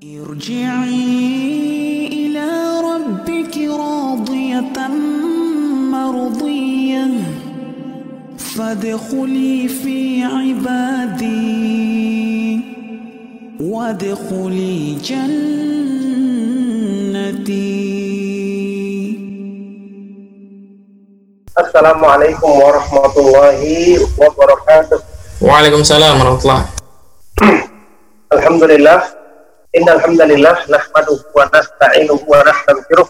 ارجعي إلى ربك راضية مرضية. فادخلي في عبادي. وادخلي جنتي. السلام عليكم ورحمة الله وبركاته. وعليكم السلام ورحمة الله. الحمد لله. Innal hamdalillah wa nasta'inuhu wa nastaghfiruh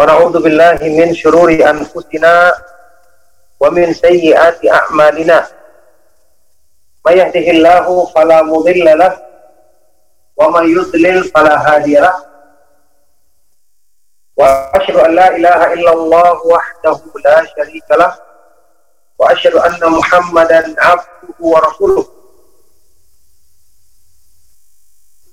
wa na'udzu billahi min shururi anfusina wa min sayyiati a'malina may yahdihillahu fala mudilla lah wa may yudlil fala hadiya wa ashhadu la ilaha illallah wahdahu la sharika wa ashhadu anna muhammadan 'abduhu wa rasuluhu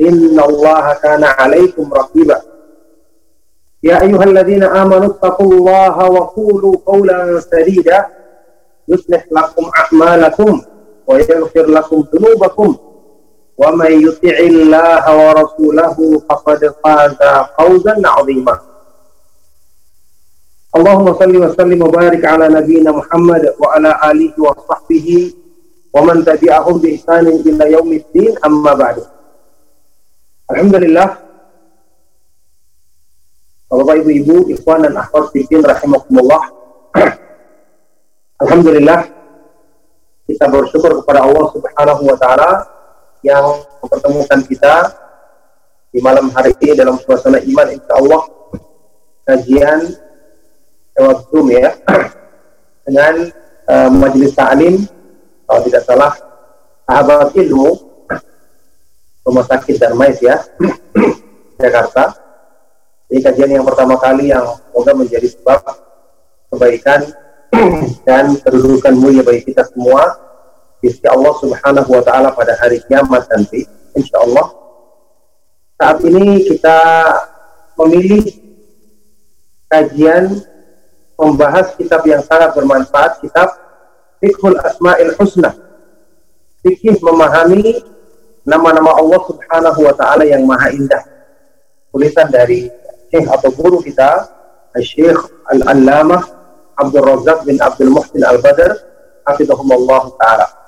إن الله كان عليكم رقيبا. يا أيها الذين آمنوا اتقوا الله وقولوا قولا سديدا. يصلح لكم أعمالكم ويغفر لكم ذنوبكم. ومن يطع الله ورسوله فقد فاز فوزا عظيما. اللهم صل وسلم وبارك على نبينا محمد وعلى آله وصحبه ومن تبعهم بإحسان إلى يوم الدين. أما بعد. Alhamdulillah. Bapak Ibu-ibu, ikhwan dan akhwat fiddin rahimakumullah. Alhamdulillah kita bersyukur kepada Allah Subhanahu wa taala yang mempertemukan kita di malam hari ini dalam suasana iman insya Allah. Kajian lewat Zoom ya. Dengan uh, majelis ta'lim kalau tidak salah sahabat ilmu rumah sakit Darmais ya Jakarta. Ini kajian yang pertama kali yang semoga menjadi sebab kebaikan dan kedudukan mulia bagi kita semua. Sisi Allah Subhanahu wa taala pada hari kiamat nanti insya Allah saat ini kita memilih kajian membahas kitab yang sangat bermanfaat kitab Fiqhul Asma'il Husna. Fikih memahami nama-nama Allah Subhanahu wa taala yang maha indah tulisan dari Syekh atau guru kita Syekh Al-Allamah Abdul Razak bin Abdul Muhsin Al-Badr hafizahumullah taala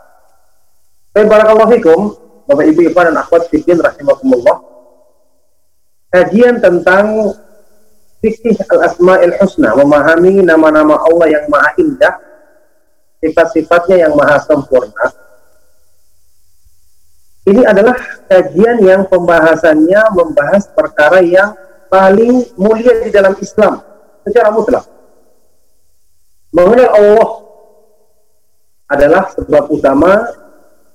Baik, barakallahu fikum, Bapak Ibu Ibu dan akhwat fiddin rahimakumullah. Kajian tentang fikih al-asma'il husna, memahami nama-nama Allah yang maha indah, sifat-sifatnya yang maha sempurna. Ini adalah kajian yang pembahasannya membahas perkara yang paling mulia di dalam Islam secara mutlak. Mengenal Allah adalah sebab utama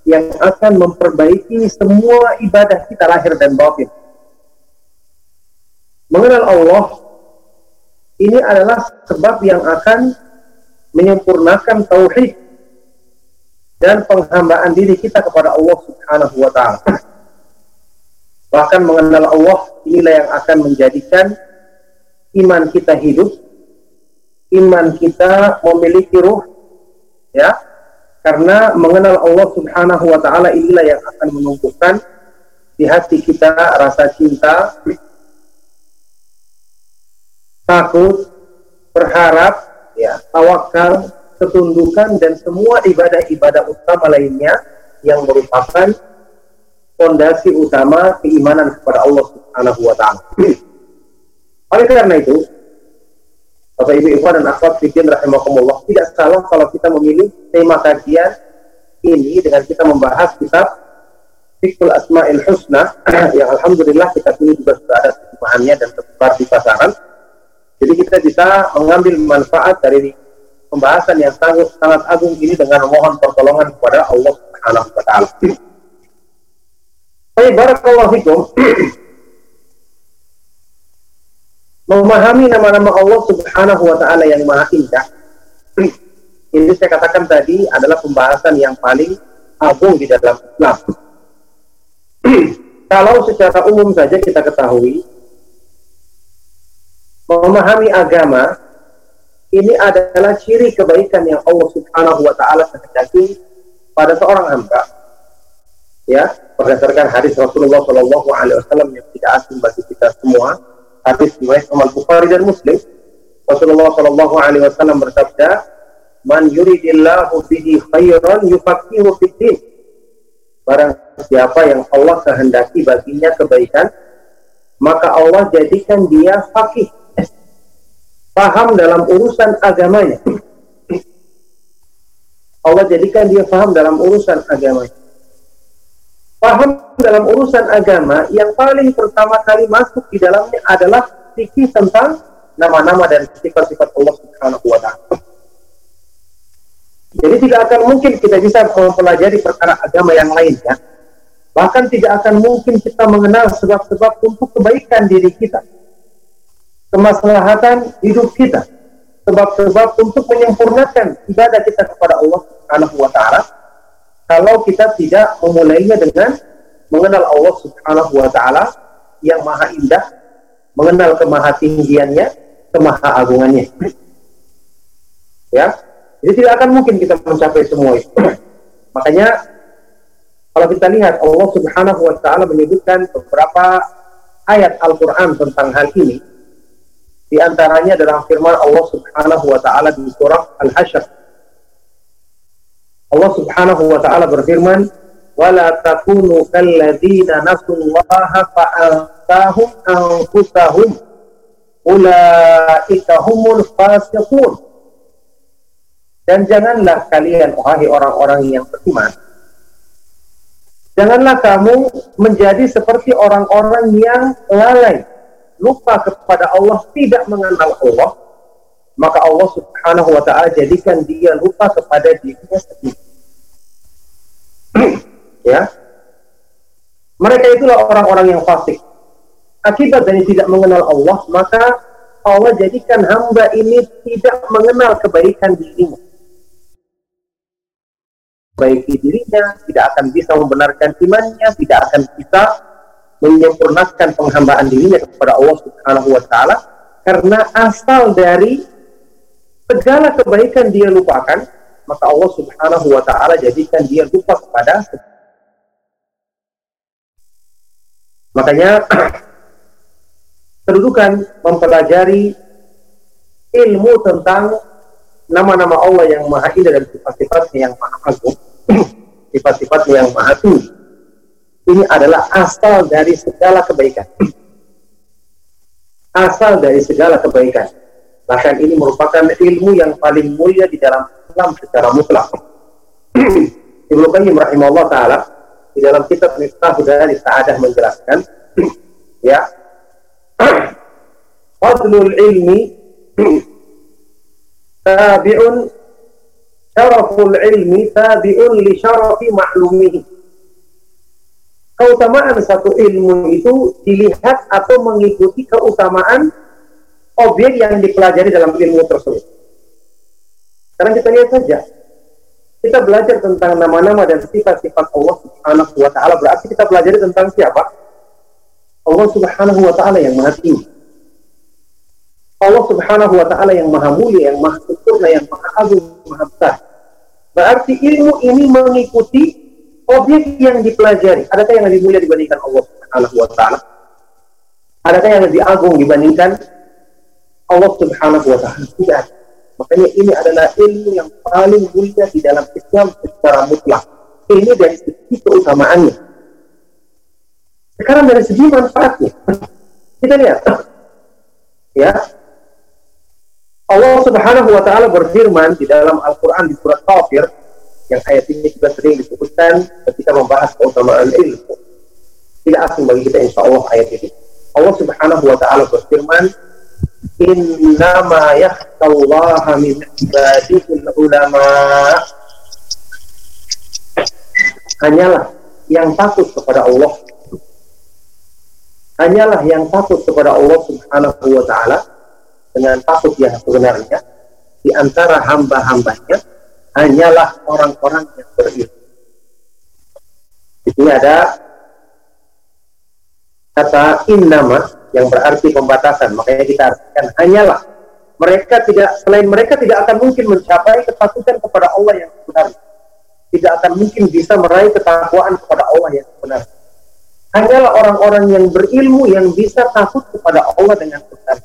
yang akan memperbaiki semua ibadah kita lahir dan batin. Mengenal Allah ini adalah sebab yang akan menyempurnakan tauhid dan penghambaan diri kita kepada Allah Subhanahu wa taala. Bahkan mengenal Allah inilah yang akan menjadikan iman kita hidup, iman kita memiliki ruh, ya, karena mengenal Allah Subhanahu wa taala inilah yang akan menumbuhkan di hati kita rasa cinta, takut, berharap, ya, tawakal, ketundukan dan semua ibadah-ibadah utama lainnya yang merupakan fondasi utama keimanan kepada Allah Subhanahu wa taala. Oleh karena itu, Bapak Ibu Ikhwan dan akhwat fiddin rahimakumullah, tidak salah kalau kita memilih tema kajian ini dengan kita membahas kitab Fiqhul Asma'il Husna yang alhamdulillah kita ini juga sudah ada terjemahannya dan tersebar di pasaran. Jadi kita bisa mengambil manfaat dari pembahasan yang sangat sangat agung ini dengan mohon pertolongan kepada Allah Subhanahu wa taala. Baik, barakallahu fikum. memahami nama-nama Allah Subhanahu wa taala yang Maha Indah. Ini saya katakan tadi adalah pembahasan yang paling agung di dalam Islam. Kalau secara umum saja kita ketahui memahami agama ini adalah ciri kebaikan yang Allah Subhanahu wa taala kehendaki pada seorang hamba. Ya, berdasarkan hadis Rasulullah Shallallahu alaihi wasallam yang tidak asing bagi kita semua, hadis riwayat Imam Bukhari dan Muslim. Rasulullah Shallallahu alaihi wasallam bersabda, "Man yuridillahu bihi khairan yufaqihu fid din." Barang siapa yang Allah kehendaki baginya kebaikan, maka Allah jadikan dia fakih paham dalam urusan agamanya. Allah jadikan dia paham dalam urusan agamanya. Paham dalam urusan agama yang paling pertama kali masuk di dalamnya adalah fikih tentang nama-nama dan sifat-sifat Allah Subhanahu wa. Jadi tidak akan mungkin kita bisa mempelajari perkara agama yang lainnya. Bahkan tidak akan mungkin kita mengenal sebab-sebab untuk kebaikan diri kita kemaslahatan hidup kita sebab-sebab untuk menyempurnakan ibadah kita kepada Allah Subhanahu wa taala kalau kita tidak memulainya dengan mengenal Allah Subhanahu wa taala yang maha indah, mengenal kemahatinggiannya, kemahaagungannya. Ya. Jadi tidak akan mungkin kita mencapai semua itu. Makanya kalau kita lihat Allah Subhanahu wa taala menyebutkan beberapa ayat Al-Qur'an tentang hal ini di antaranya adalah firman Allah Subhanahu wa taala di surah Al-Hasyr. Allah Subhanahu wa taala berfirman, "Wala takunu kalladzina nasullaha fa'antahum anfusahum ulaika humul fasiqun." Dan janganlah kalian wahai orang-orang yang beriman Janganlah kamu menjadi seperti orang-orang yang lalai lupa kepada Allah, tidak mengenal Allah, maka Allah Subhanahu wa taala jadikan dia lupa kepada dirinya sendiri. ya. Mereka itulah orang-orang yang fasik. Akibat dari tidak mengenal Allah, maka Allah jadikan hamba ini tidak mengenal kebaikan dirinya. Baiki dirinya, tidak akan bisa membenarkan imannya, tidak akan bisa menyempurnakan penghambaan dirinya kepada Allah Subhanahu wa taala karena asal dari segala kebaikan dia lupakan maka Allah Subhanahu wa taala jadikan dia lupa kepada makanya kedudukan mempelajari ilmu tentang nama-nama Allah yang maha indah dan sifat-sifatnya yang maha agung sifat-sifatnya yang maha tinggi ini adalah asal dari segala kebaikan. Asal dari segala kebaikan. Bahkan ini merupakan ilmu yang paling mulia di dalam Islam secara mutlak. Ibnu Qayyim rahimahullah taala di dalam kitab Miftah Hudayah Sa'adah menjelaskan ya Fadlul ilmi tabi'un syaraful ilmi tabi'un li syarafi ma'lumihi keutamaan satu ilmu itu dilihat atau mengikuti keutamaan objek yang dipelajari dalam ilmu tersebut. Sekarang kita lihat saja. Kita belajar tentang nama-nama dan sifat-sifat Allah Subhanahu wa taala berarti kita belajar tentang siapa? Allah Subhanahu wa taala yang Maha Tinggi. Allah Subhanahu wa taala yang Maha Mulia, yang Maha Sempurna, yang Maha Agung, Maha Besar. Berarti ilmu ini mengikuti objek yang dipelajari, adakah yang lebih mulia dibandingkan Allah Subhanahu wa taala? Adakah yang lebih agung dibandingkan Allah Subhanahu wa taala? Tidak. Makanya ini adalah ilmu yang paling mulia di dalam Islam secara mutlak. Ini dari segi keutamaannya. Sekarang dari segi manfaatnya. Kita lihat. Ya. Allah Subhanahu wa taala berfirman di dalam Al-Qur'an di surat Kafir yang ayat ini juga sering disebutkan ketika membahas keutamaan ilmu. Tidak asing bagi kita insya Allah ayat ini. Allah subhanahu wa ta'ala berfirman, Innama yakhtallaha min ibadihil ulama. Hanyalah yang takut kepada Allah. hanyalah yang takut kepada Allah Subhanahu wa taala dengan takut yang sebenarnya di antara hamba-hambanya hanyalah orang-orang yang berilmu. Di ada kata innama yang berarti pembatasan. Makanya kita artikan hanyalah mereka tidak selain mereka tidak akan mungkin mencapai ketakutan kepada Allah yang sebenarnya. Tidak akan mungkin bisa meraih ketakwaan kepada Allah yang sebenarnya. Hanyalah orang-orang yang berilmu yang bisa takut kepada Allah dengan benar.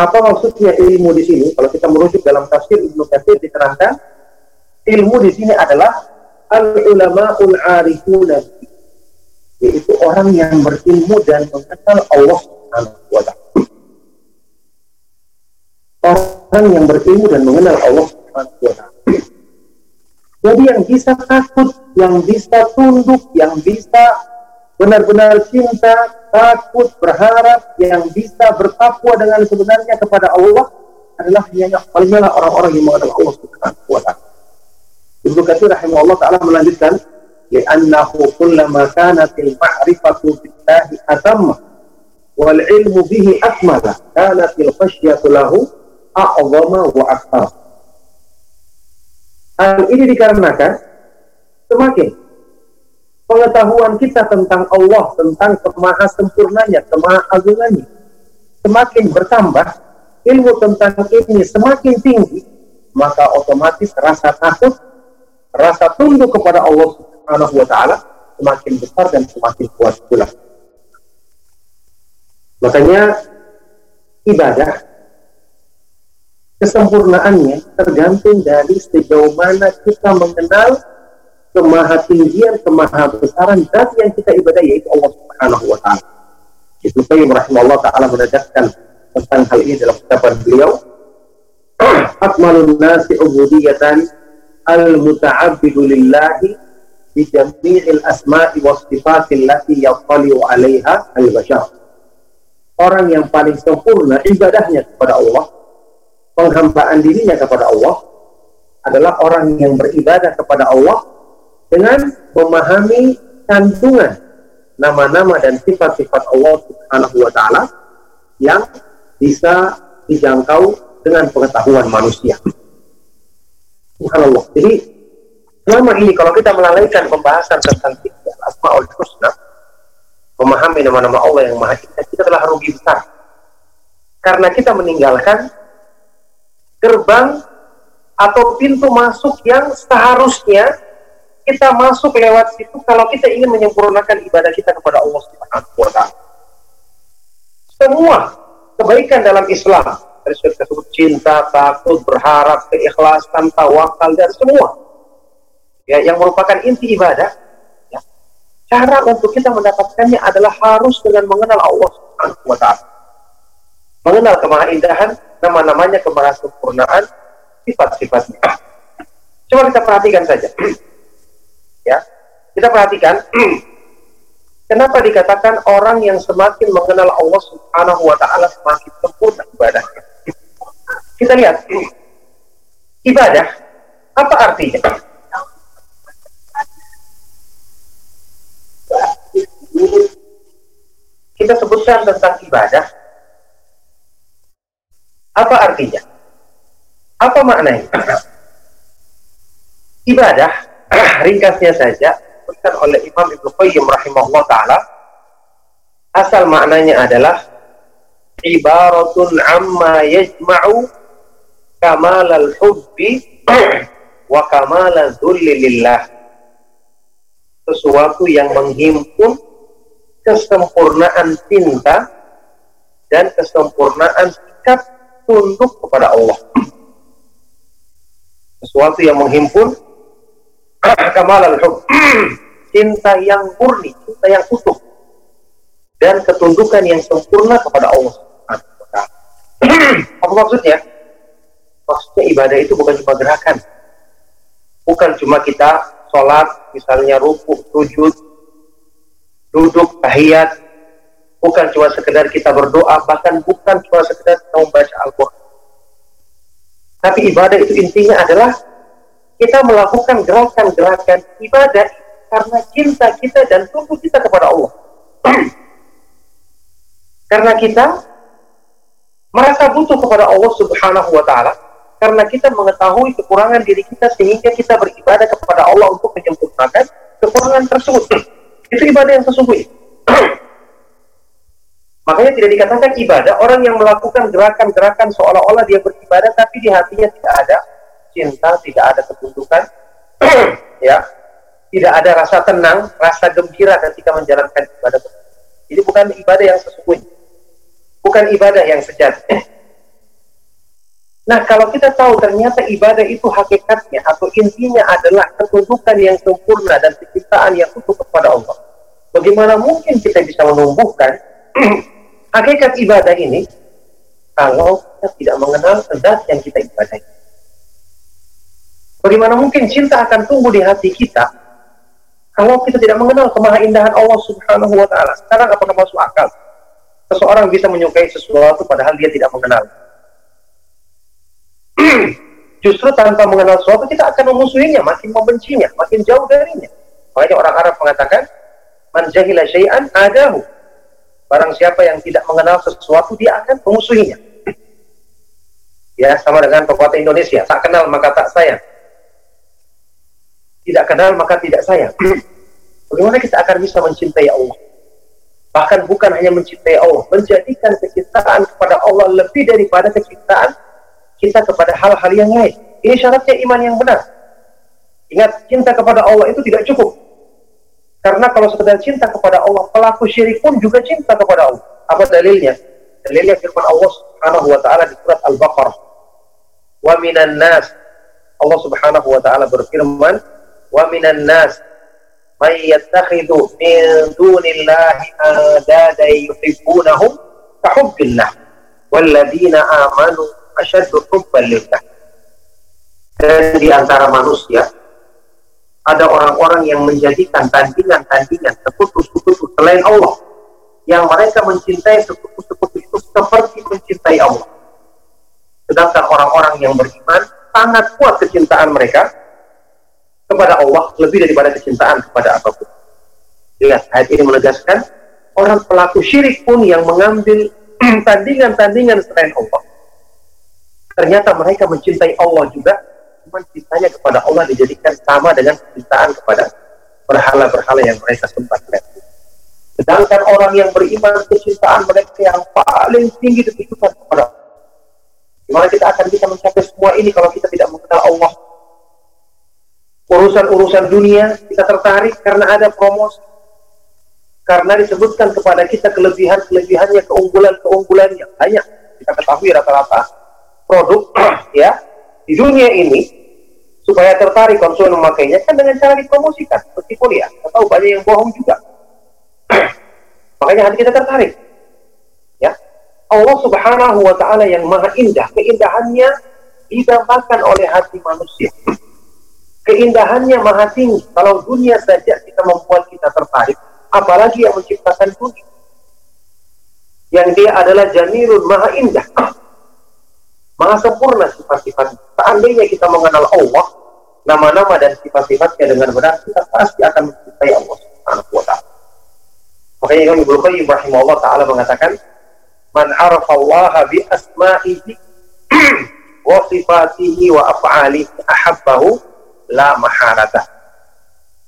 Apa maksudnya ilmu di sini? Kalau kita merujuk dalam tafsir Ibnu Katsir diterangkan, ilmu di sini adalah al ulama ul arifuna yaitu orang yang berilmu dan mengenal Allah Subhanahu wa taala. Orang yang berilmu dan mengenal Allah Subhanahu wa taala. Jadi yang bisa takut, yang bisa tunduk, yang bisa benar-benar cinta, takut, berharap, yang bisa bertakwa dengan sebenarnya kepada Allah adalah hanyalah orang-orang yang mengenal Allah Subhanahu wa taala. Ibnu Katsir rahimahullah taala melanjutkan, "Li'annahu kullama kanat al-ma'rifatu billahi atamma wal ilmu bihi akmala, kanat al-khasyatu lahu a'zama wa akthar." Hal ini dikarenakan semakin pengetahuan kita tentang Allah, tentang kemaha sempurnanya, kemaha agungannya, semakin bertambah, ilmu tentang ini semakin tinggi, maka otomatis rasa takut, rasa tunduk kepada Allah Subhanahu wa taala semakin besar dan semakin kuat pula. Makanya ibadah kesempurnaannya tergantung dari sejauh mana kita mengenal kemaha tinggian, kemaha besaran zat yang kita ibadah yaitu Allah Subhanahu wa taala. Ibnu Qayyim rahimahullah taala menegaskan tentang hal ini dalam kitab beliau Akmalun nasi ubudiyatan al-muta'abbidu lillahi bi jami'il asma'i wa sifatil lati yattali'u 'alaiha al-bashar. Orang yang paling sempurna ibadahnya kepada Allah, penghambaan dirinya kepada Allah adalah orang yang beribadah kepada Allah dengan memahami kandungan nama-nama dan sifat-sifat Allah Subhanahu wa taala yang bisa dijangkau dengan pengetahuan manusia. Subhanallah. Jadi selama ini kalau kita melalaikan pembahasan tentang Asmaul Husna, memahami nama-nama Allah yang Maha Esa, kita telah rugi besar. Karena kita meninggalkan gerbang atau pintu masuk yang seharusnya kita masuk lewat situ kalau kita ingin menyempurnakan ibadah kita kepada Allah Subhanahu wa taala. Semua kebaikan dalam Islam tersebut cinta, takut, berharap, keikhlasan, tawakal dan semua ya yang merupakan inti ibadah ya, cara untuk kita mendapatkannya adalah harus dengan mengenal Allah Subhanahu wa taala. Mengenal kemahaindahan, nama-namanya, kemahasempurnaan, sifat-sifatnya. Coba kita perhatikan saja. Ya, kita perhatikan kenapa dikatakan orang yang semakin mengenal Allah Subhanahu wa taala semakin sempurna ibadahnya. Kita lihat ibadah apa artinya? Kita sebutkan tentang ibadah apa artinya? Apa maknanya? Ibadah ringkasnya saja disebutkan oleh Imam Ibnu Qayyim rahimahullah taala. Asal maknanya adalah ibaratun amma yajma'u kamal al-hubbi wa kamal lillah. Sesuatu yang menghimpun kesempurnaan cinta dan kesempurnaan sikap tunduk kepada Allah. Sesuatu yang menghimpun kamal al cinta yang murni, cinta yang utuh dan ketundukan yang sempurna kepada Allah Apa maksudnya? Maksudnya ibadah itu bukan cuma gerakan. Bukan cuma kita sholat, misalnya ruku, sujud, duduk, tahiyat. Bukan cuma sekedar kita berdoa, bahkan bukan cuma sekedar kita membaca Al-Quran. Tapi ibadah itu intinya adalah kita melakukan gerakan-gerakan ibadah karena cinta kita dan tunggu kita kepada Allah. Karena kita merasa butuh kepada Allah Subhanahu wa taala karena kita mengetahui kekurangan diri kita sehingga kita beribadah kepada Allah untuk menyempurnakan kekurangan tersebut. Itu ibadah yang sesungguhnya. Makanya tidak dikatakan ibadah orang yang melakukan gerakan-gerakan seolah-olah dia beribadah tapi di hatinya tidak ada cinta, tidak ada ketundukan, ya, tidak ada rasa tenang, rasa gembira ketika menjalankan ibadah. Ini bukan ibadah yang sesungguhnya, bukan ibadah yang sejati. Nah, kalau kita tahu ternyata ibadah itu hakikatnya atau intinya adalah ketundukan yang sempurna dan penciptaan yang utuh kepada Allah. Bagaimana mungkin kita bisa menumbuhkan hakikat ibadah ini kalau kita tidak mengenal zat yang kita ibadahi? Bagaimana mungkin cinta akan tumbuh di hati kita kalau kita tidak mengenal kemahaindahan Allah Subhanahu wa taala? Sekarang apakah masuk akal? Seseorang bisa menyukai sesuatu padahal dia tidak mengenal. Justru tanpa mengenal sesuatu kita akan memusuhinya, makin membencinya, makin jauh darinya. Makanya orang Arab mengatakan, "Man jahila syai'an adahu." Barang siapa yang tidak mengenal sesuatu dia akan memusuhinya. Ya, sama dengan pepatah Indonesia, tak kenal maka tak sayang. Tidak kenal maka tidak sayang. Bagaimana kita akan bisa mencintai Allah? Bahkan bukan hanya mencintai Allah, menjadikan kecintaan kepada Allah lebih daripada kecintaan cinta kepada hal-hal yang lain. Ini syaratnya iman yang benar. Ingat, cinta kepada Allah itu tidak cukup. Karena kalau sekedar cinta kepada Allah, pelaku syirik pun juga cinta kepada Allah. Apa dalilnya? Dalilnya firman Allah Subhanahu wa taala di surat Al-Baqarah. Wa minan nas Allah Subhanahu wa taala berfirman, "Wa minan nas may yattakhidhu min dunillahi andada yuhibbunahum ka hubbillah walladzina amanu asyaddu hubban lillah. Dan di antara manusia ada orang-orang yang menjadikan tandingan-tandingan sekutu-sekutu selain Allah yang mereka mencintai sekutu-sekutu itu seperti mencintai Allah. Sedangkan orang-orang yang beriman sangat kuat kecintaan mereka kepada Allah lebih daripada kecintaan kepada apa pun. Lihat, ayat ini menegaskan orang pelaku syirik pun yang mengambil tandingan-tandingan selain Allah ternyata mereka mencintai Allah juga cuma cintanya kepada Allah dijadikan sama dengan cintaan kepada berhala-berhala yang mereka sempat lihat. Sedangkan orang yang beriman kecintaan mereka yang paling tinggi ditujukan kepada Allah. Gimana kita akan bisa mencapai semua ini kalau kita tidak mengenal Allah? Urusan-urusan dunia kita tertarik karena ada promosi. Karena disebutkan kepada kita kelebihan-kelebihannya, keunggulan-keunggulannya. Banyak. Kita ketahui rata-rata produk ya di dunia ini supaya tertarik konsumen memakainya kan dengan cara dipromosikan. Meskipun ya kita tahu banyak yang bohong juga. Makanya hati kita tertarik. Ya. Allah subhanahu wa ta'ala yang maha indah. Keindahannya didambakan oleh hati manusia keindahannya maha tinggi kalau dunia saja kita membuat kita tertarik apalagi yang menciptakan dunia yang dia adalah jamilun maha indah Maha sempurna sifat-sifat. Seandainya kita mengenal Allah, nama-nama dan sifat-sifatnya dengan benar, kita pasti akan mencintai Allah Subhanahu wa taala. Makanya Imam Ibnu Qayyim rahimahullah taala mengatakan, "Man arafa Allah bi asma'ihi wa sifatihi wa af'alihi ahabbahu la maharata."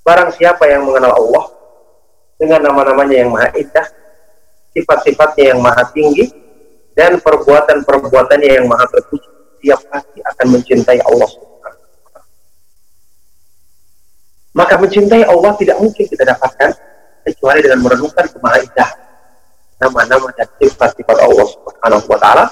Barang siapa yang mengenal Allah dengan nama-namanya yang maha indah, sifat-sifatnya yang maha tinggi, dan perbuatan-perbuatannya yang maha terpuji dia pasti akan mencintai Allah maka mencintai Allah tidak mungkin kita dapatkan kecuali dengan merenungkan kemahaidah nama-nama dan sifat-sifat Allah Subhanahu wa taala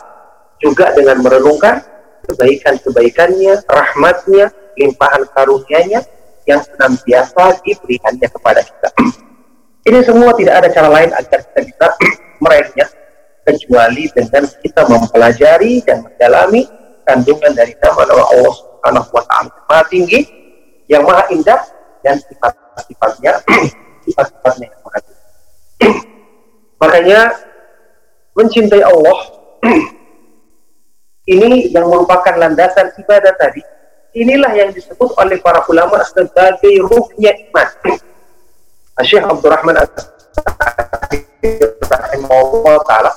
juga dengan merenungkan kebaikan-kebaikannya, rahmatnya, limpahan karunia-Nya yang senantiasa diberikannya kepada kita. Ini semua tidak ada cara lain agar kita bisa meraihnya kecuali dengan kita mempelajari dan mendalami kandungan dari nama-nama Allah Subhanahu wa taala maha tinggi yang maha indah dan sifat-sifatnya sifat-sifatnya yang maha tinggi. Makanya mencintai Allah ini yang merupakan landasan ibadah tadi inilah yang disebut oleh para ulama sebagai ruhnya iman. Syekh Abdurrahman As rahimahullah taala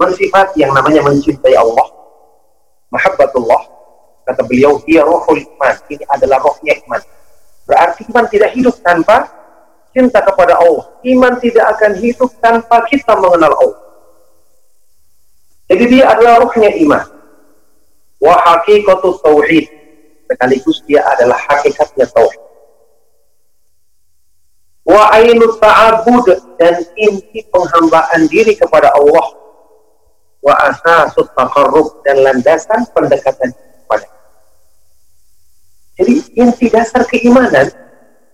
mensifat yang namanya mencintai Allah, mahabbatullah. Kata beliau, dia rohul iman. Ini adalah rohnya iman. Berarti iman tidak hidup tanpa cinta kepada Allah. Iman tidak akan hidup tanpa kita mengenal Allah. Jadi dia adalah rohnya iman. Wa hakikatu tauhid. Sekaligus dia adalah hakikatnya tauhid. Wa ainu ta'abud dan inti penghambaan diri kepada Allah. Wa asasut taqarrub dan landasan pendekatan kepada Jadi inti dasar keimanan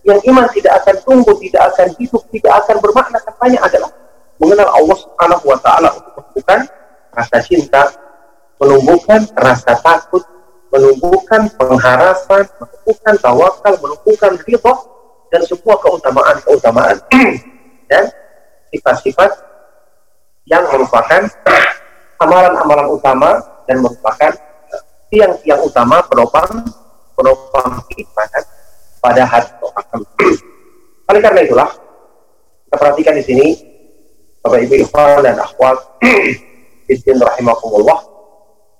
yang iman tidak akan tumbuh, tidak akan hidup, tidak akan bermakna katanya adalah mengenal Allah Subhanahu wa taala untuk menumbuhkan rasa cinta, menumbuhkan rasa takut, menumbuhkan pengharapan, menumbuhkan tawakal, menumbuhkan ridho dan semua keutamaan-keutamaan dan sifat-sifat yang merupakan amalan-amalan utama dan merupakan tiang-tiang utama penopang penopang keimanan pada hati orang. Oleh karena itulah kita perhatikan di sini Bapak Ibu Ikhwan dan akhwat Bismillah rahimahumullah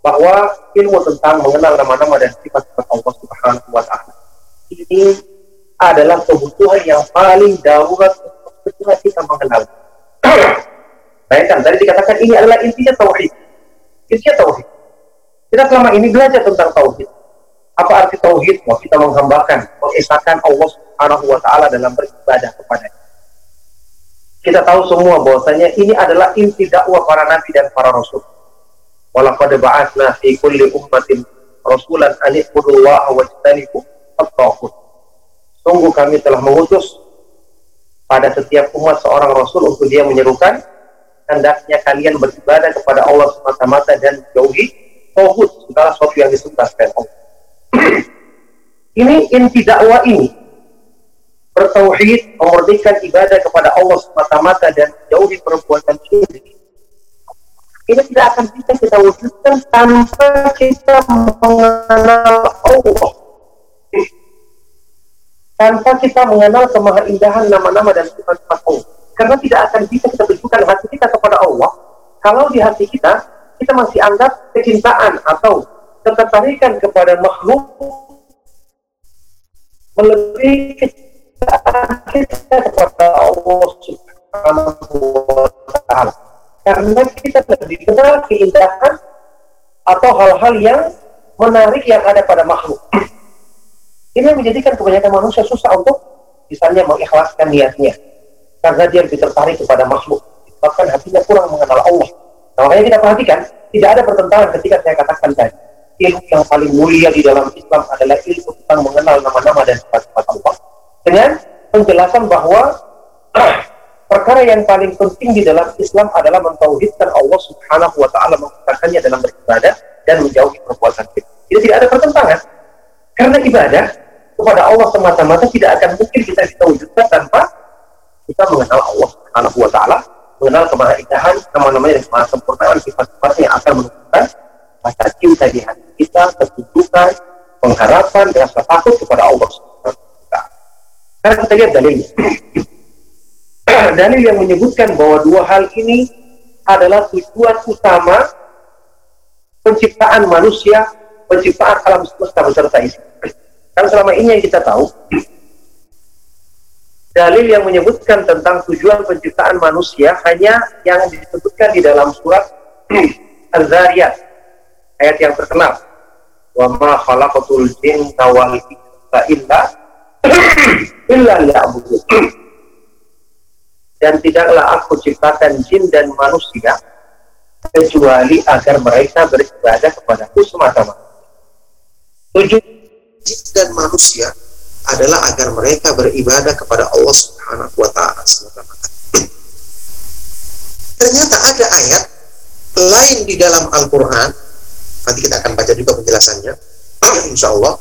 bahwa ilmu tentang mengenal nama-nama dan sifat-sifat Allah Subhanahu wa taala ini adalah kebutuhan yang paling darurat untuk ketika kita mengenal. Bayangkan, tadi dikatakan ini adalah intinya tauhid. Intinya tauhid. Kita selama ini belajar tentang tauhid. Apa arti tauhid? Mau kita menghambakan, mengesahkan Allah Subhanahu wa taala dalam beribadah kepada Kita tahu semua bahwasanya ini adalah inti dakwah para nabi dan para rasul. Walaqad ba'atsna fi kulli ummatin rasulan an ibudullaha wajtanibu at-taghut. Sungguh kami telah mengutus pada setiap umat seorang rasul untuk dia menyerukan hendaknya kalian beribadah kepada Allah semata-mata dan jauhi tauhid segala sesuatu yang disukai Allah. ini inti dakwah ini bertauhid memurnikan ibadah kepada Allah semata-mata dan jauhi perbuatan syirik ini tidak akan bisa kita wujudkan tanpa kita mengenal Allah. Tanpa kita mengenal kemahaindahan nama-nama dan sifat-sifat Allah. Karena tidak akan bisa kita tunjukkan hati kita kepada Allah. Kalau di hati kita kita masih anggap kecintaan atau ketertarikan kepada makhluk melebihi kita kepada Allah Subhanahu. Karena kita lebih kenal keindahan atau hal-hal yang menarik yang ada pada makhluk. Ini menjadikan kebanyakan manusia susah untuk misalnya mengikhlaskan niatnya. Karena dia lebih tertarik kepada makhluk. Bahkan hatinya kurang mengenal Allah. Nah, makanya kita perhatikan, tidak ada pertentangan ketika saya katakan tadi ilmu yang paling mulia di dalam Islam adalah ilmu tentang mengenal nama-nama dan sifat-sifat Allah dengan penjelasan bahwa perkara yang paling penting di dalam Islam adalah mentauhidkan Allah Subhanahu wa taala menggunakannya dalam beribadah dan menjauhi perbuatan kita. Jadi tidak ada pertentangan. Karena ibadah kepada Allah semata-mata tidak akan mungkin kita bisa wujudkan tanpa kita mengenal Allah Subhanahu wa taala, mengenal kemahaindahan, nama-namanya dan kemahasempurnaan sifat-sifatnya yang akan menunjukkan rasa cinta di hati kita, ketundukan, pengharapan, rasa takut kepada Allah Karena kita lihat dalilnya. Dalil yang menyebutkan bahwa dua hal ini adalah tujuan utama penciptaan manusia, penciptaan alam semesta beserta isi. Karena selama ini yang kita tahu, dalil yang menyebutkan tentang tujuan penciptaan manusia hanya yang disebutkan di dalam surat Al-Zariyat ayat yang terkenal wa ma khalaqatul jinna illa illa dan tidaklah aku ciptakan jin dan manusia kecuali agar mereka beribadah kepadaku semata-mata. Tujuh jin dan manusia adalah agar mereka beribadah kepada Allah Subhanahu wa taala semata-mata. Ternyata ada ayat lain di dalam Al-Qur'an nanti kita akan baca juga penjelasannya insya Allah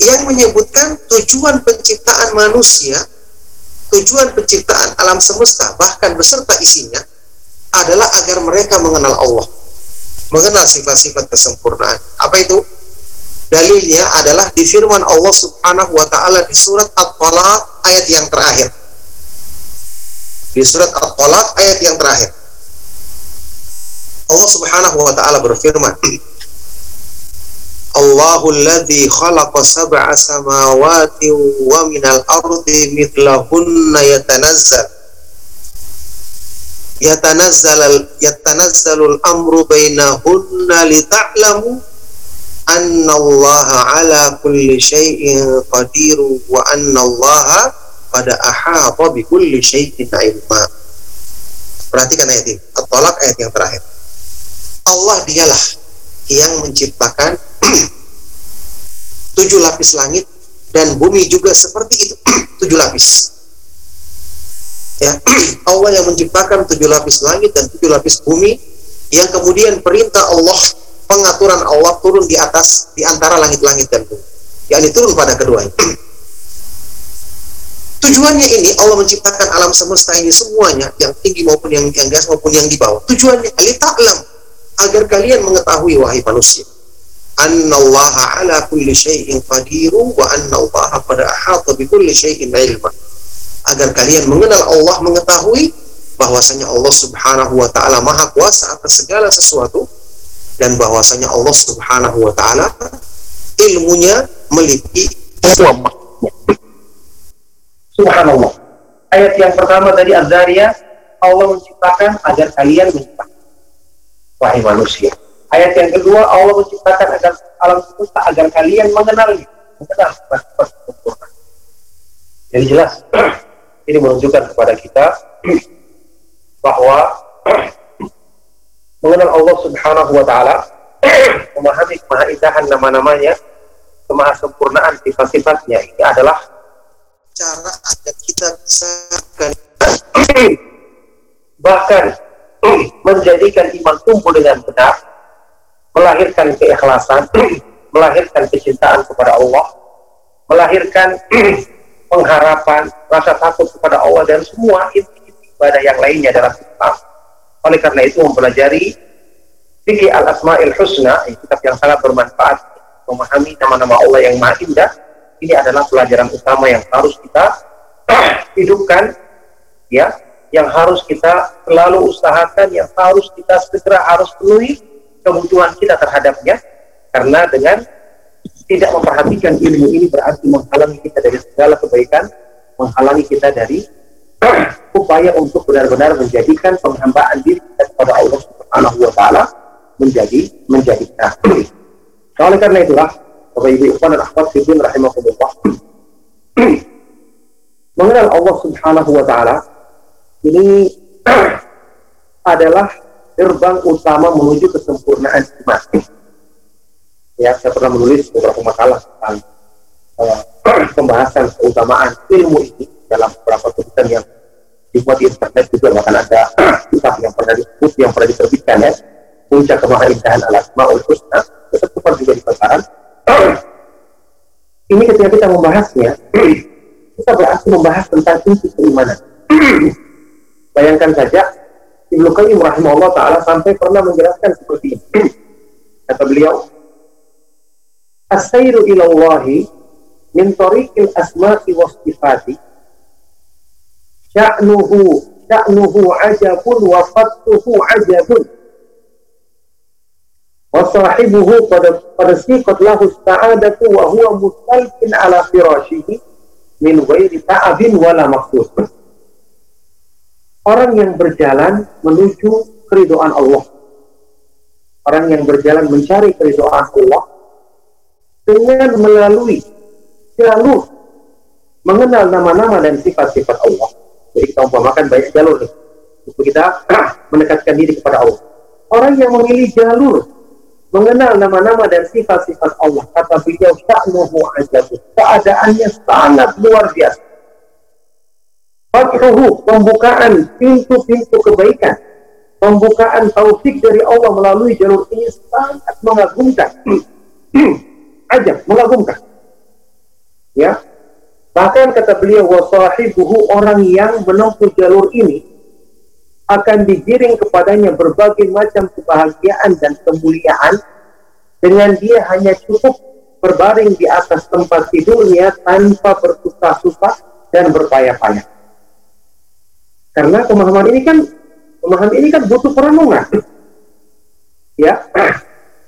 yang menyebutkan tujuan penciptaan manusia tujuan penciptaan alam semesta bahkan beserta isinya adalah agar mereka mengenal Allah. Mengenal sifat-sifat kesempurnaan. Apa itu? Dalilnya adalah di firman Allah subhanahu wa ta'ala di surat At-Talaq ayat yang terakhir. Di surat At-Talaq ayat yang terakhir. Allah Subhanahu wa taala berfirman, Wa anna Allah pada ahata bi kulli syai'in ilma. Perhatikan ayat ini. Ayat yang terakhir. Allah dialah yang menciptakan tujuh lapis langit dan bumi juga seperti itu tujuh lapis. Ya, Allah yang menciptakan tujuh lapis langit dan tujuh lapis bumi yang kemudian perintah Allah pengaturan Allah turun di atas di antara langit-langit dan bumi. Yang turun pada keduanya. Tujuannya ini Allah menciptakan alam semesta ini semuanya yang tinggi maupun yang yang gas maupun yang di bawah. Tujuannya alam agar kalian mengetahui wahai manusia annallaha ala kulli syai'in qadiru wa annallaha qad ahata bi kulli syai'in ilma. Agar kalian mengenal Allah mengetahui bahwasanya Allah Subhanahu wa taala maha kuasa atas segala sesuatu dan bahwasanya Allah Subhanahu wa taala ilmunya meliputi semua Subhanallah. Ayat yang pertama tadi Az-Zariyah, Allah menciptakan agar kalian menciptakan. Wahai manusia. Ayat yang kedua, Allah menciptakan agar alam semesta agar kalian mengenalnya. Mengenal sifat sempurna. Jadi jelas, ini menunjukkan kepada kita bahwa mengenal Allah Subhanahu wa taala, memahami kemahaindahan nama-namanya, kemahasempurnaan sifat-sifatnya ini adalah cara agar kita bisa bahkan menjadikan iman tumbuh dengan benar, melahirkan keikhlasan, melahirkan kecintaan kepada Allah, melahirkan pengharapan, rasa takut kepada Allah dan semua ibadah yang lainnya dalam Islam. Oleh karena itu mempelajari fikih al-asma'il husna, kitab yang sangat bermanfaat memahami nama-nama Allah yang maha indah ini adalah pelajaran utama yang harus kita hidupkan ya yang harus kita selalu usahakan yang harus kita segera harus penuhi kebutuhan kita terhadapnya karena dengan tidak memperhatikan ilmu ini berarti menghalangi kita dari segala kebaikan menghalangi kita dari upaya untuk benar-benar menjadikan penghambaan diri kita kepada Allah Subhanahu wa taala menjadi menjadi Oleh karena itulah Bapak Ibu Ikhwan dan Akhwat Fiddin rahimahumullah. Mengenal Allah Subhanahu wa taala ini adalah gerbang utama menuju kesempurnaan iman. Ya, saya pernah menulis beberapa makalah tentang uh, pembahasan keutamaan ilmu ini dalam beberapa tulisan yang dibuat di internet juga bahkan ada kitab yang pernah disebut yang pernah diterbitkan ya puncak kemahaindahan al asmaul husna tetap juga di pasaran ini ketika kita membahasnya, kita berarti membahas tentang inti keimanan. Bayangkan saja, Ibnu Qayyim rahimahullah taala sampai pernah menjelaskan seperti ini. Kata beliau, "As-sairu ila Allah min tariqil asma'i was sifati sya'nuhu sya'nuhu ajabun wa fattuhu ajabun." wasahibuhu pada siqat lahu sa'adatu wa huwa mustalqin ala firashihi min ghairi ta'abin wala maksud. Orang yang berjalan menuju keridoan Allah. Orang yang berjalan mencari keridoan Allah dengan melalui jalur mengenal nama-nama dan sifat-sifat Allah. Jadi kita umpamakan banyak jalur nih untuk kita mendekatkan diri kepada Allah. Orang yang memilih jalur mengenal nama-nama dan sifat-sifat Allah. Kata beliau, sya'nuhu ajabu. Keadaannya sangat luar biasa. Fathuhu, pembukaan pintu-pintu kebaikan. Pembukaan taufik dari Allah melalui jalur ini sangat mengagumkan. Ajab, mengagumkan. Ya. Bahkan kata beliau, wasahibuhu orang yang menempuh jalur ini akan digiring kepadanya berbagai macam kebahagiaan dan kemuliaan dengan dia hanya cukup berbaring di atas tempat tidurnya tanpa bersusah-susah dan berpayah-payah. Karena pemahaman ini kan pemahaman ini kan butuh perenungan. Ya,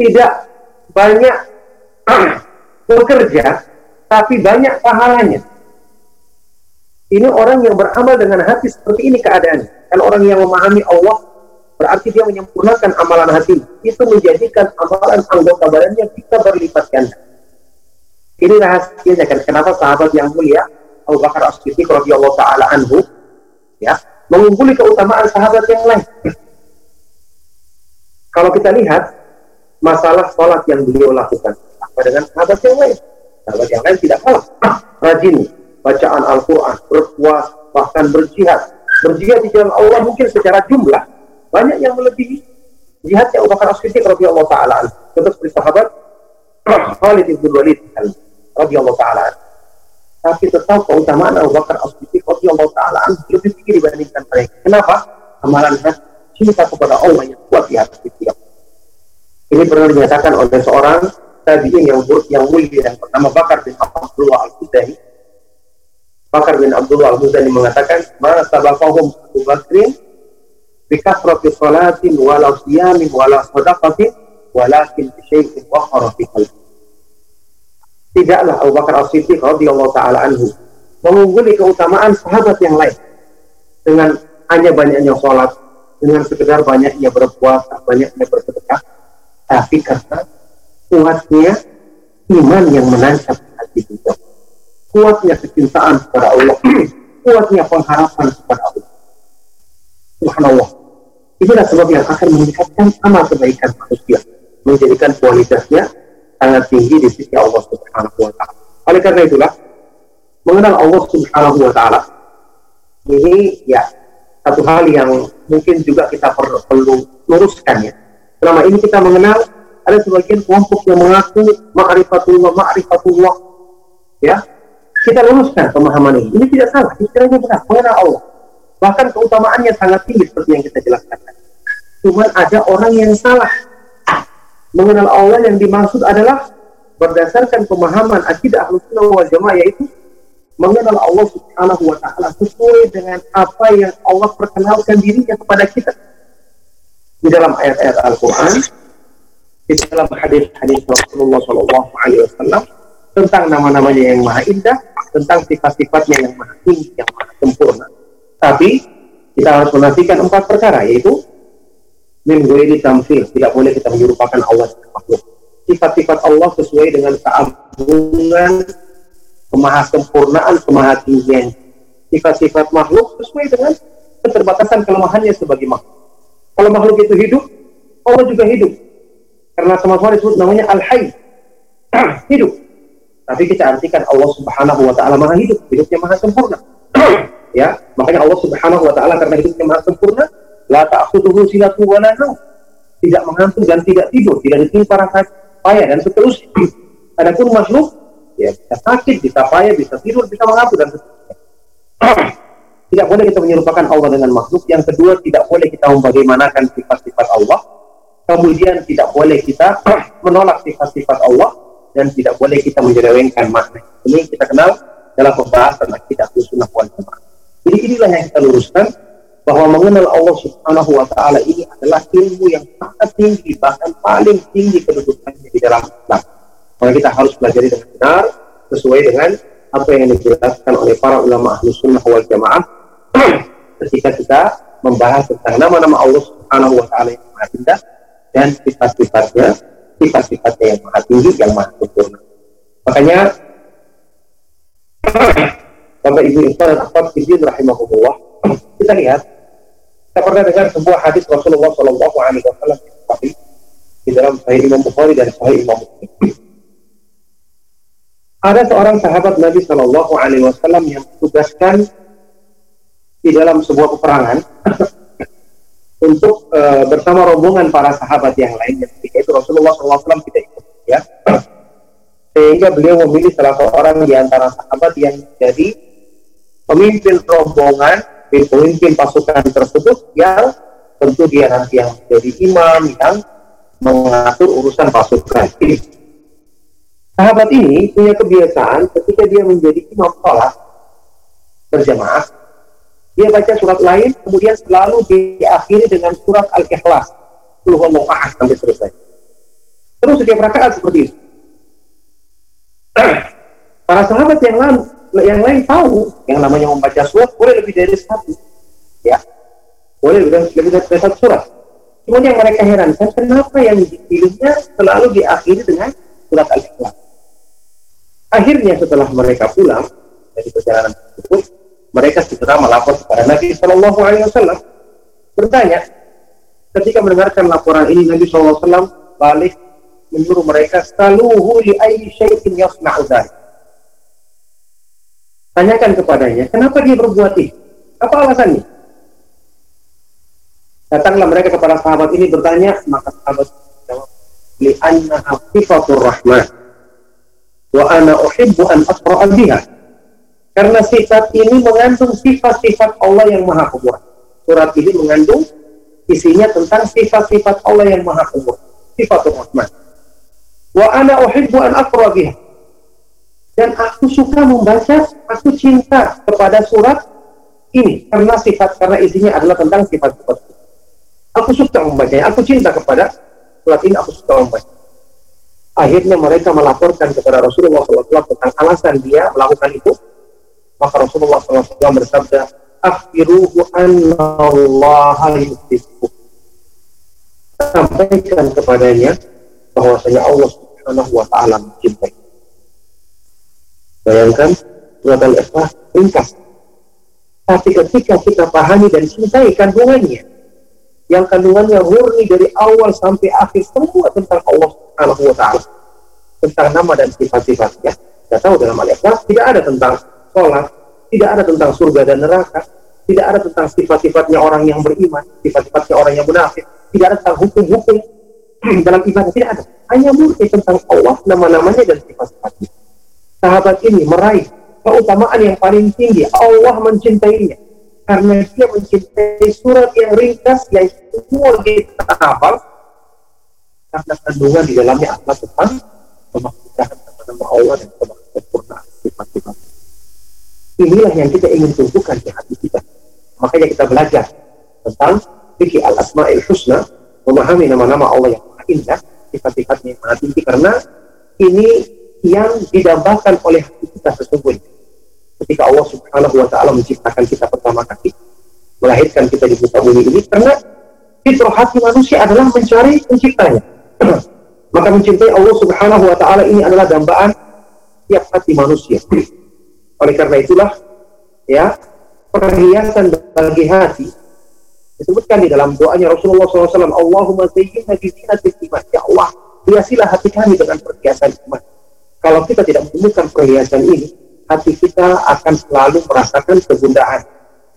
tidak banyak bekerja, tapi banyak pahalanya. Ini orang yang beramal dengan hati seperti ini keadaannya. Kalau orang yang memahami Allah, berarti dia menyempurnakan amalan hati. Itu menjadikan amalan anggota badannya bisa berlipat ganda. Ini rahasianya kan kenapa sahabat yang mulia Abu Bakar As-Siddiq radhiyallahu taala anhu ya mengungguli keutamaan sahabat yang lain. Kalau kita lihat masalah sholat yang beliau lakukan apa dengan sahabat yang lain? Sahabat yang lain tidak kalah rajin bacaan Al-Quran, berpuas, bahkan berjihad. Berjihad di jalan Allah mungkin secara jumlah banyak yang melebihi jihadnya Abu Bakar As-Siddiq radhiyallahu taala. Contoh seperti sahabat Khalid bin Walid radhiyallahu taala. Tapi tetap keutamaan Abu Bakar As-Siddiq radhiyallahu taala lebih tinggi dibandingkan mereka. Kenapa? Amalan cinta kepada Allah yang kuat di hati kita. Ini pernah dinyatakan oleh seorang tabi'in yang yang mulia yang pertama Bakar bin Abdullah Al-Khudani Bakar bin Abdullah Al-Muzani mengatakan, "Ma sabaqahum Abu Bakrin bi kasrati salatin wala siyamin wala sadaqatin walakin bi syai'in waqara fi qalbi." Tidaklah Abu Bakar As-Siddiq radhiyallahu taala anhu mengungguli keutamaan sahabat yang lain dengan hanya banyaknya sholat, dengan sekedar banyaknya berpuasa, banyaknya bersedekah, tapi karena kuatnya iman yang menancap di hati beliau kuatnya kecintaan kepada Allah, kuatnya pengharapan kepada Allah. Subhanallah. Inilah sebab yang akan meningkatkan amal kebaikan manusia, menjadikan kualitasnya sangat tinggi di sisi Allah Subhanahu wa taala. Oleh karena itulah mengenal Allah Subhanahu wa taala ini ya satu hal yang mungkin juga kita perlu, perlu luruskan ya. Selama ini kita mengenal ada sebagian kelompok yang mengaku ma'rifatullah, ma'rifatullah ya kita luruskan pemahaman ini. Ini tidak salah, istilahnya benar, mengenal Allah. Bahkan keutamaannya sangat tinggi seperti yang kita jelaskan. Cuman ada orang yang salah. Mengenal Allah yang dimaksud adalah berdasarkan pemahaman akidah Ahlussunnah wal Jamaah yaitu mengenal Allah Subhanahu wa taala sesuai dengan apa yang Allah perkenalkan dirinya kepada kita. Di dalam ayat-ayat Al-Qur'an, di dalam hadis-hadis Rasulullah sallallahu alaihi wasallam tentang nama-namanya yang maha indah, tentang sifat-sifatnya yang maha tinggi, yang maha sempurna. Tapi kita harus menafikan empat perkara, yaitu min di tamfil, tidak boleh kita menyerupakan Allah. Sifat-sifat Allah sesuai dengan keagungan, kemahasempurnaan, kemahatinggian. Sifat-sifat makhluk sesuai dengan keterbatasan kelemahannya sebagai makhluk. Kalau makhluk itu hidup, Allah juga hidup. Karena sama-sama disebut namanya Al-Hayy. hidup. Tapi kita artikan Allah Subhanahu wa taala Maha hidup, hidupnya Maha sempurna. ya, makanya Allah Subhanahu wa taala karena hidupnya Maha sempurna, la ta'khudhuhu sinatun wa Tidak mengantuk dan tidak tidur, tidak ditimpa rasa payah dan seterusnya. Adapun makhluk ya bisa sakit, bisa payah, bisa tidur, bisa mengantuk dan seterusnya. tidak boleh kita menyerupakan Allah dengan makhluk. Yang kedua, tidak boleh kita membagaimanakan sifat-sifat Allah. Kemudian tidak boleh kita menolak sifat-sifat Allah dan tidak boleh kita menyelewengkan makna. Ini kita kenal dalam pembahasan kita sunnah jamaah. Jadi inilah yang kita luruskan bahwa mengenal Allah Subhanahu wa taala ini adalah ilmu yang sangat tinggi bahkan paling tinggi kedudukannya di dalam Islam. Maka kita harus belajar dengan benar sesuai dengan apa yang dijelaskan oleh para ulama ahli sunnah wal jamaah ketika kita membahas tentang nama-nama Allah Subhanahu wa taala yang maha indah dan sifat-sifatnya sifat-sifatnya yang maha tinggi, yang maha sempurna. Makanya Bapak Ibu Ikhwan dan Akhwat rahimahullah, kita lihat kita pernah dengar sebuah hadis Rasulullah Shallallahu Alaihi Wasallam di dalam Sahih Imam Bukhari dan Sahih Imam Muslim. Ada seorang sahabat Nabi Shallallahu Alaihi Wasallam yang ditugaskan di dalam sebuah peperangan untuk uh, bersama rombongan para sahabat yang lain ketika itu Rasulullah SAW tidak ikut ya sehingga beliau memilih salah seorang di antara sahabat yang jadi pemimpin rombongan pemimpin pasukan tersebut yang tentu dia nanti yang jadi imam yang mengatur urusan pasukan sahabat ini punya kebiasaan ketika dia menjadi imam sholat berjamaah Dia baca surat lain, kemudian selalu diakhiri dengan surat Al-Ikhlas. Ahad sampai selesai. Terus setiap rakaat seperti itu. Para sahabat yang lain, yang lain tahu yang namanya membaca surat boleh lebih dari satu. Ya. Boleh lebih lebih dari satu surat. Cuma yang mereka herankan, kenapa yang dipilihnya selalu diakhiri dengan surat Al-Ikhlas. Akhirnya setelah mereka pulang dari perjalanan tersebut, mereka segera melapor kepada Nabi Shallallahu Alaihi Wasallam bertanya ketika mendengarkan laporan ini Nabi Shallallahu Alaihi Wasallam balik menyuruh mereka saluhu li ayyi syai'in yasna'u Tanyakan kepadanya, kenapa dia berbuat ini? Apa alasannya? Datanglah mereka kepada sahabat ini bertanya, maka sahabat jawab, li'annaha sifatur rahman wa ana uhibbu an biha karena sifat ini mengandung sifat-sifat Allah yang maha kuat. Surat ini mengandung isinya tentang sifat-sifat Allah yang maha kuat. Sifat Rahman. Wa ana uhibbu an biha. Dan aku suka membaca, aku cinta kepada surat ini karena sifat karena isinya adalah tentang sifat-sifat. Aku suka membacanya, aku cinta kepada surat ini, aku suka membaca. Akhirnya mereka melaporkan kepada Rasulullah SAW tentang alasan dia melakukan itu maka Rasulullah SAW bersabda, Akhbiruhu anna Allah yuhibbu. Sampaikan kepadanya bahwasanya Allah Subhanahu wa taala mencintai. Bayangkan surat Al-Ikhlas ringkas. Tapi ketika kita pahami dan cintai kandungannya, yang kandungannya murni dari awal sampai akhir semua tentang Allah Subhanahu wa taala. Tentang nama dan sifat-sifatnya. Kita tahu dalam Al-Ikhlas tidak ada tentang sholat, tidak ada tentang surga dan neraka, tidak ada tentang sifat-sifatnya orang yang beriman, sifat-sifatnya orang yang munafik, tidak ada tentang hukum-hukum dalam ibadah, tidak ada. Hanya murni tentang Allah, nama-namanya dan sifat-sifatnya. Sahabat ini meraih keutamaan yang paling tinggi, Allah mencintainya. Karena dia mencintai surat yang ringkas, yang semua kita hafal, karena kandungan di dalamnya adalah tentang pemahaman nama Allah dan sempurna sifat-sifat inilah yang kita ingin tunjukkan di hati kita. Makanya kita belajar tentang fikih al-asma'il husna, memahami nama-nama Allah yang maha indah, sifat-sifatnya yang maha tinggi, karena ini yang didambakan oleh hati kita sesungguhnya. Ketika Allah subhanahu wa ta'ala menciptakan kita pertama kali, melahirkan kita di muka bumi ini, karena fitrah hati manusia adalah mencari penciptanya. Maka mencintai Allah subhanahu wa ta'ala ini adalah dambaan tiap hati manusia. Oleh karena itulah ya perhiasan bagi hati disebutkan di dalam doanya Rasulullah SAW Allahumma zayyinna bi iman ya Allah hiasilah hati kami dengan perhiasan iman kalau kita tidak menemukan perhiasan ini hati kita akan selalu merasakan kegundahan.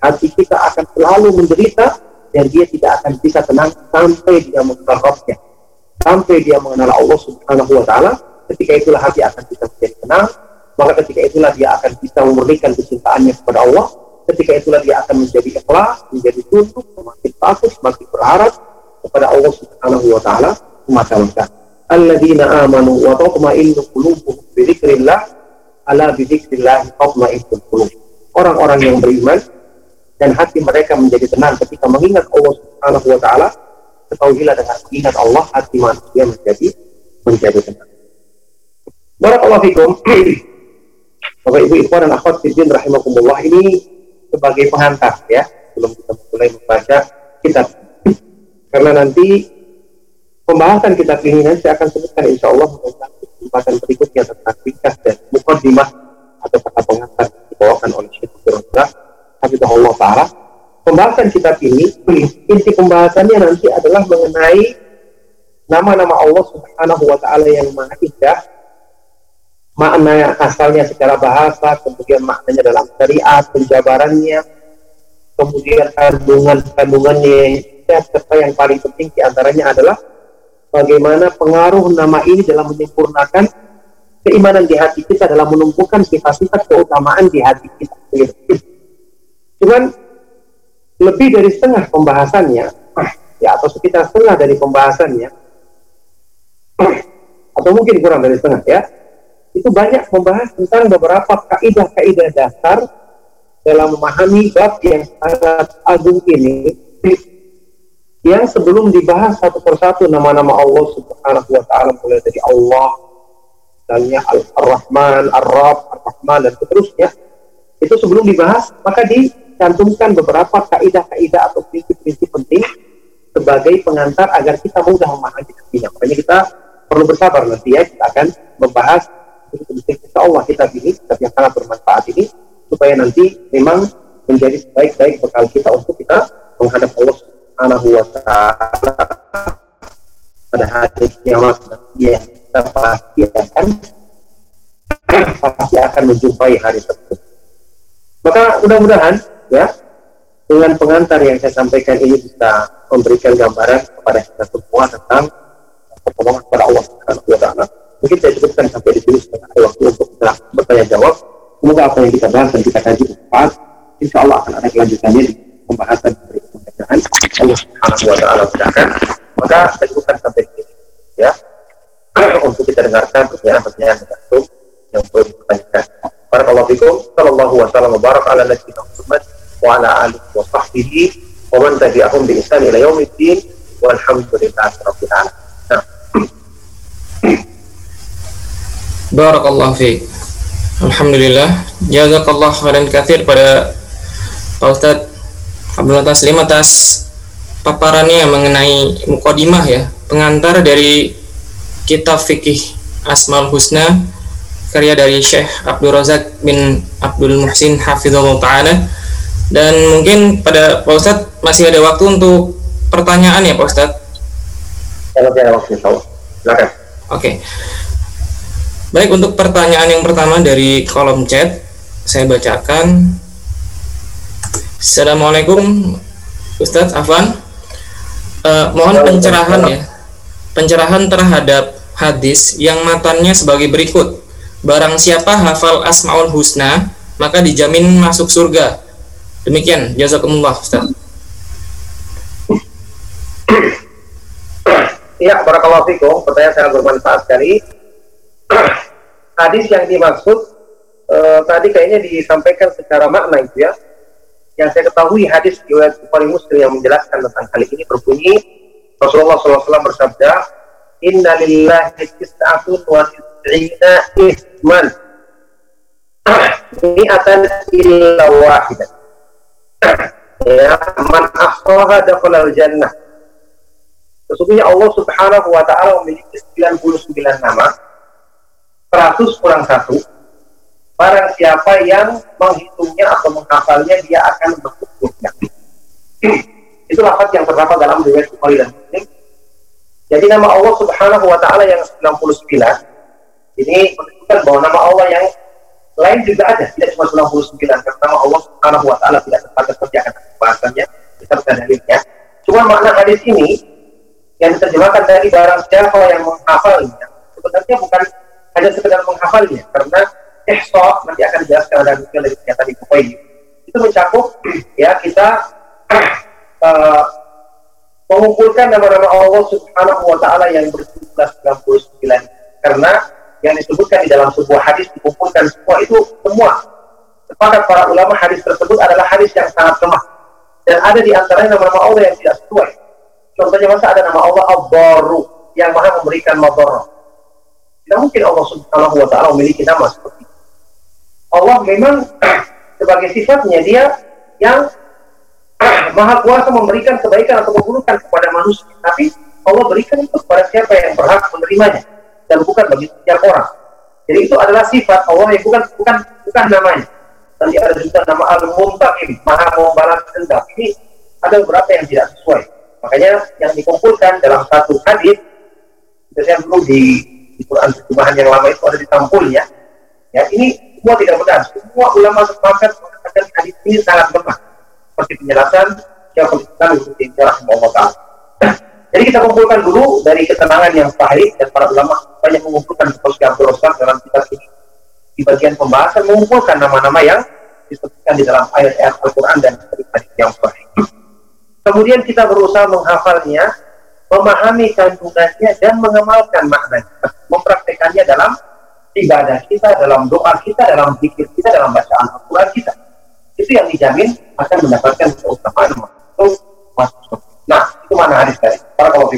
Hati kita akan selalu menderita dan dia tidak akan bisa tenang sampai dia mengenal Rabbnya. Sampai dia mengenal Allah Subhanahu wa taala ketika itulah hati akan bisa menjadi tenang. Maka ketika itulah dia akan bisa memurnikan kecintaannya kepada Allah. Ketika itulah dia akan menjadi ikhlas menjadi tunduk semakin takut semakin berharap kepada Allah Subhanahu wa taala semata-mata alladzina amanu wa tatma'innu qulubuhum bi dzikrillah ala bi dzikrillah tatma'innul qulub. Orang-orang yang beriman dan hati mereka menjadi tenang ketika mengingat Allah Subhanahu wa taala ketahuilah dengan mengingat Allah hati manusia menjadi menjadi tenang. Barakallahu fikum. Bapak Ibu Ikhwan dan Akhwat Fiddin Rahimahumullah ini sebagai pengantar ya sebelum kita mulai membaca kitab. Karena nanti pembahasan kitab ini nanti akan sebutkan insya Allah tentang kesempatan berikutnya tentang ringkas dan mukadimah atau kata pengantar dibawakan oleh Syekh Abdul Allah Ta'ala. Pembahasan kitab ini inti pembahasannya nanti adalah mengenai nama-nama Allah Subhanahu wa taala yang maha indah. Makna asalnya secara bahasa, kemudian maknanya dalam syariat, penjabarannya, kemudian kandungan-kandungannya, serta yang paling penting di antaranya adalah bagaimana pengaruh nama ini dalam menyempurnakan keimanan di hati kita dalam menumpukan sifat-sifat keutamaan di hati kita. Cuman lebih dari setengah pembahasannya, ya atau sekitar setengah dari pembahasannya, atau mungkin kurang dari setengah ya, itu banyak membahas tentang beberapa kaidah-kaidah dasar dalam memahami bab yang sangat agung ini yang sebelum dibahas satu persatu nama-nama Allah Subhanahu wa taala mulai dari Allah misalnya Ar-Rahman, Ar-Rab, Ar-Rahman dan seterusnya itu sebelum dibahas maka dicantumkan beberapa kaidah-kaidah atau prinsip-prinsip penting sebagai pengantar agar kita mudah memahami artinya. Makanya kita perlu bersabar nanti ya kita akan membahas prinsip insya Allah kita ini kitab yang sangat bermanfaat ini supaya nanti memang menjadi sebaik-baik bekal kita untuk kita menghadap Allah Subhanahu wa taala pada hari kiamat ya kita pasti akan pasti akan menjumpai hari tersebut. Maka mudah-mudahan ya dengan pengantar yang saya sampaikan ini bisa memberikan gambaran kepada kita semua tentang pertolongan kepada Allah Subhanahu wa taala. Mungkin saya cukupkan sampai di sini ada waktu untuk kita bertanya jawab. Semoga apa yang kita bahas dan kita kaji bermanfaat. Insya Allah akan ada kelanjutannya di pembahasan berikut pembacaan Allah Subhanahu wa taala mudahkan. Maka cukupkan sampai di sini ya. untuk kita dengarkan pertanyaan-pertanyaan tertentu yang perlu ditanyakan. Barakallahu fikum. Sallallahu wa sallam barak ala nabiyina Muhammad wa ala alihi wa sahbihi wa man tabi'ahum bi ihsan ila yaumiddin walhamdulillahi rabbil alamin. Barakallah fiik. Alhamdulillah. Jazakallah khairan kathir pada Pak Ustadz Abdullah Taslim atas paparannya mengenai mukodimah ya, pengantar dari kitab fikih Asmaul Husna karya dari Syekh Abdul Razak bin Abdul Muhsin Hafizullah Ta'ala dan mungkin pada Pak Ustadz masih ada waktu untuk pertanyaan ya Pak Ustadz Kalau ada waktu, silakan. Oke okay. Baik, untuk pertanyaan yang pertama dari kolom chat, saya bacakan. Assalamualaikum, Ustadz Afan. Uh, mohon pencerahan ya, pencerahan terhadap hadis yang matanya sebagai berikut. Barang siapa hafal Asmaul Husna, maka dijamin masuk surga. Demikian, jazakumullah, Ustaz. Ya, barakallahu fikum. Pertanyaan sangat bermanfaat sekali hadis yang dimaksud uh, tadi kayaknya disampaikan secara makna itu ya. Yang saya ketahui hadis riwayat Bukhari Muslim yang menjelaskan tentang hal ini berbunyi Rasulullah SAW bersabda, Inna lillahi tis'atun wa tis'ina isman. Mi'atan illa wahidah. Ya man ahsaha dakhala jannah. Sesungguhnya Allah Subhanahu wa taala memiliki 99 nama 100 kurang satu barang siapa yang menghitungnya atau menghafalnya dia akan surga itu lafaz yang terdapat dalam riwayat Bukhari dan Muslim. Jadi nama Allah subhanahu wa ta'ala yang 99 ini menunjukkan bahwa nama Allah yang lain juga ada tidak cuma 99 karena nama Allah subhanahu wa ta'ala tidak tepat seperti akan kita bisa dalilnya. Cuma makna hadis ini yang diterjemahkan dari barang siapa yang menghafalnya sebenarnya bukan hanya sekedar menghafalnya karena ihsa nanti akan dijelaskan dalam detail dari pernyataan Ibu itu mencakup ya kita uh, mengumpulkan nama-nama Allah Subhanahu wa taala yang berjumlah 99 karena yang disebutkan di dalam sebuah hadis dikumpulkan semua itu semua. Sepakat para ulama hadis tersebut adalah hadis yang sangat lemah. Dan ada di antaranya nama-nama Allah yang tidak sesuai. Contohnya masa ada nama Allah Al-Baru yang maha memberikan madarah tidak mungkin Allah Subhanahu wa taala memiliki nama seperti. Allah memang sebagai sifatnya dia yang maha kuasa memberikan kebaikan atau keburukan kepada manusia. Tapi Allah berikan itu kepada siapa yang berhak menerimanya dan bukan bagi setiap orang. Jadi itu adalah sifat Allah yang bukan bukan bukan namanya. Nanti ada juga nama Al-Muntaqim, Maha Membalas Dendam. Ini ada beberapa yang tidak sesuai. Makanya yang dikumpulkan dalam satu hadis, biasanya perlu di di Quran yang lama itu ada di tampulnya. Ya, ini semua tidak benar. Semua ulama sepakat mengatakan hadis ini sangat lemah. Seperti penjelasan yang Islam Ibnu Taimiyah rahimahullah Jadi kita kumpulkan dulu dari ketenangan yang sahih dan para ulama banyak mengumpulkan seperti Abdul Rasul dalam kitab ini di bagian pembahasan mengumpulkan nama-nama yang disebutkan di dalam ayat-ayat Al-Quran dan hadis yang sahih. Kemudian kita berusaha menghafalnya memahami kandungannya dan mengamalkan maknanya, mempraktekannya dalam ibadah kita, dalam doa kita, dalam pikir kita, dalam bacaan Al-Quran kita. Kita itu yang dijamin akan mendapatkan keutamaan masuk masuk surga. Nah, itu mana hadis tadi? Para kalau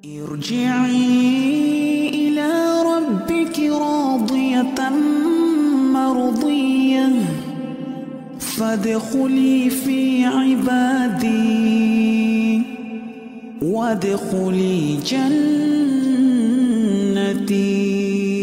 ارجعي إلى ربك راضية مرضية فادخلي في عبادي وادخلي ti.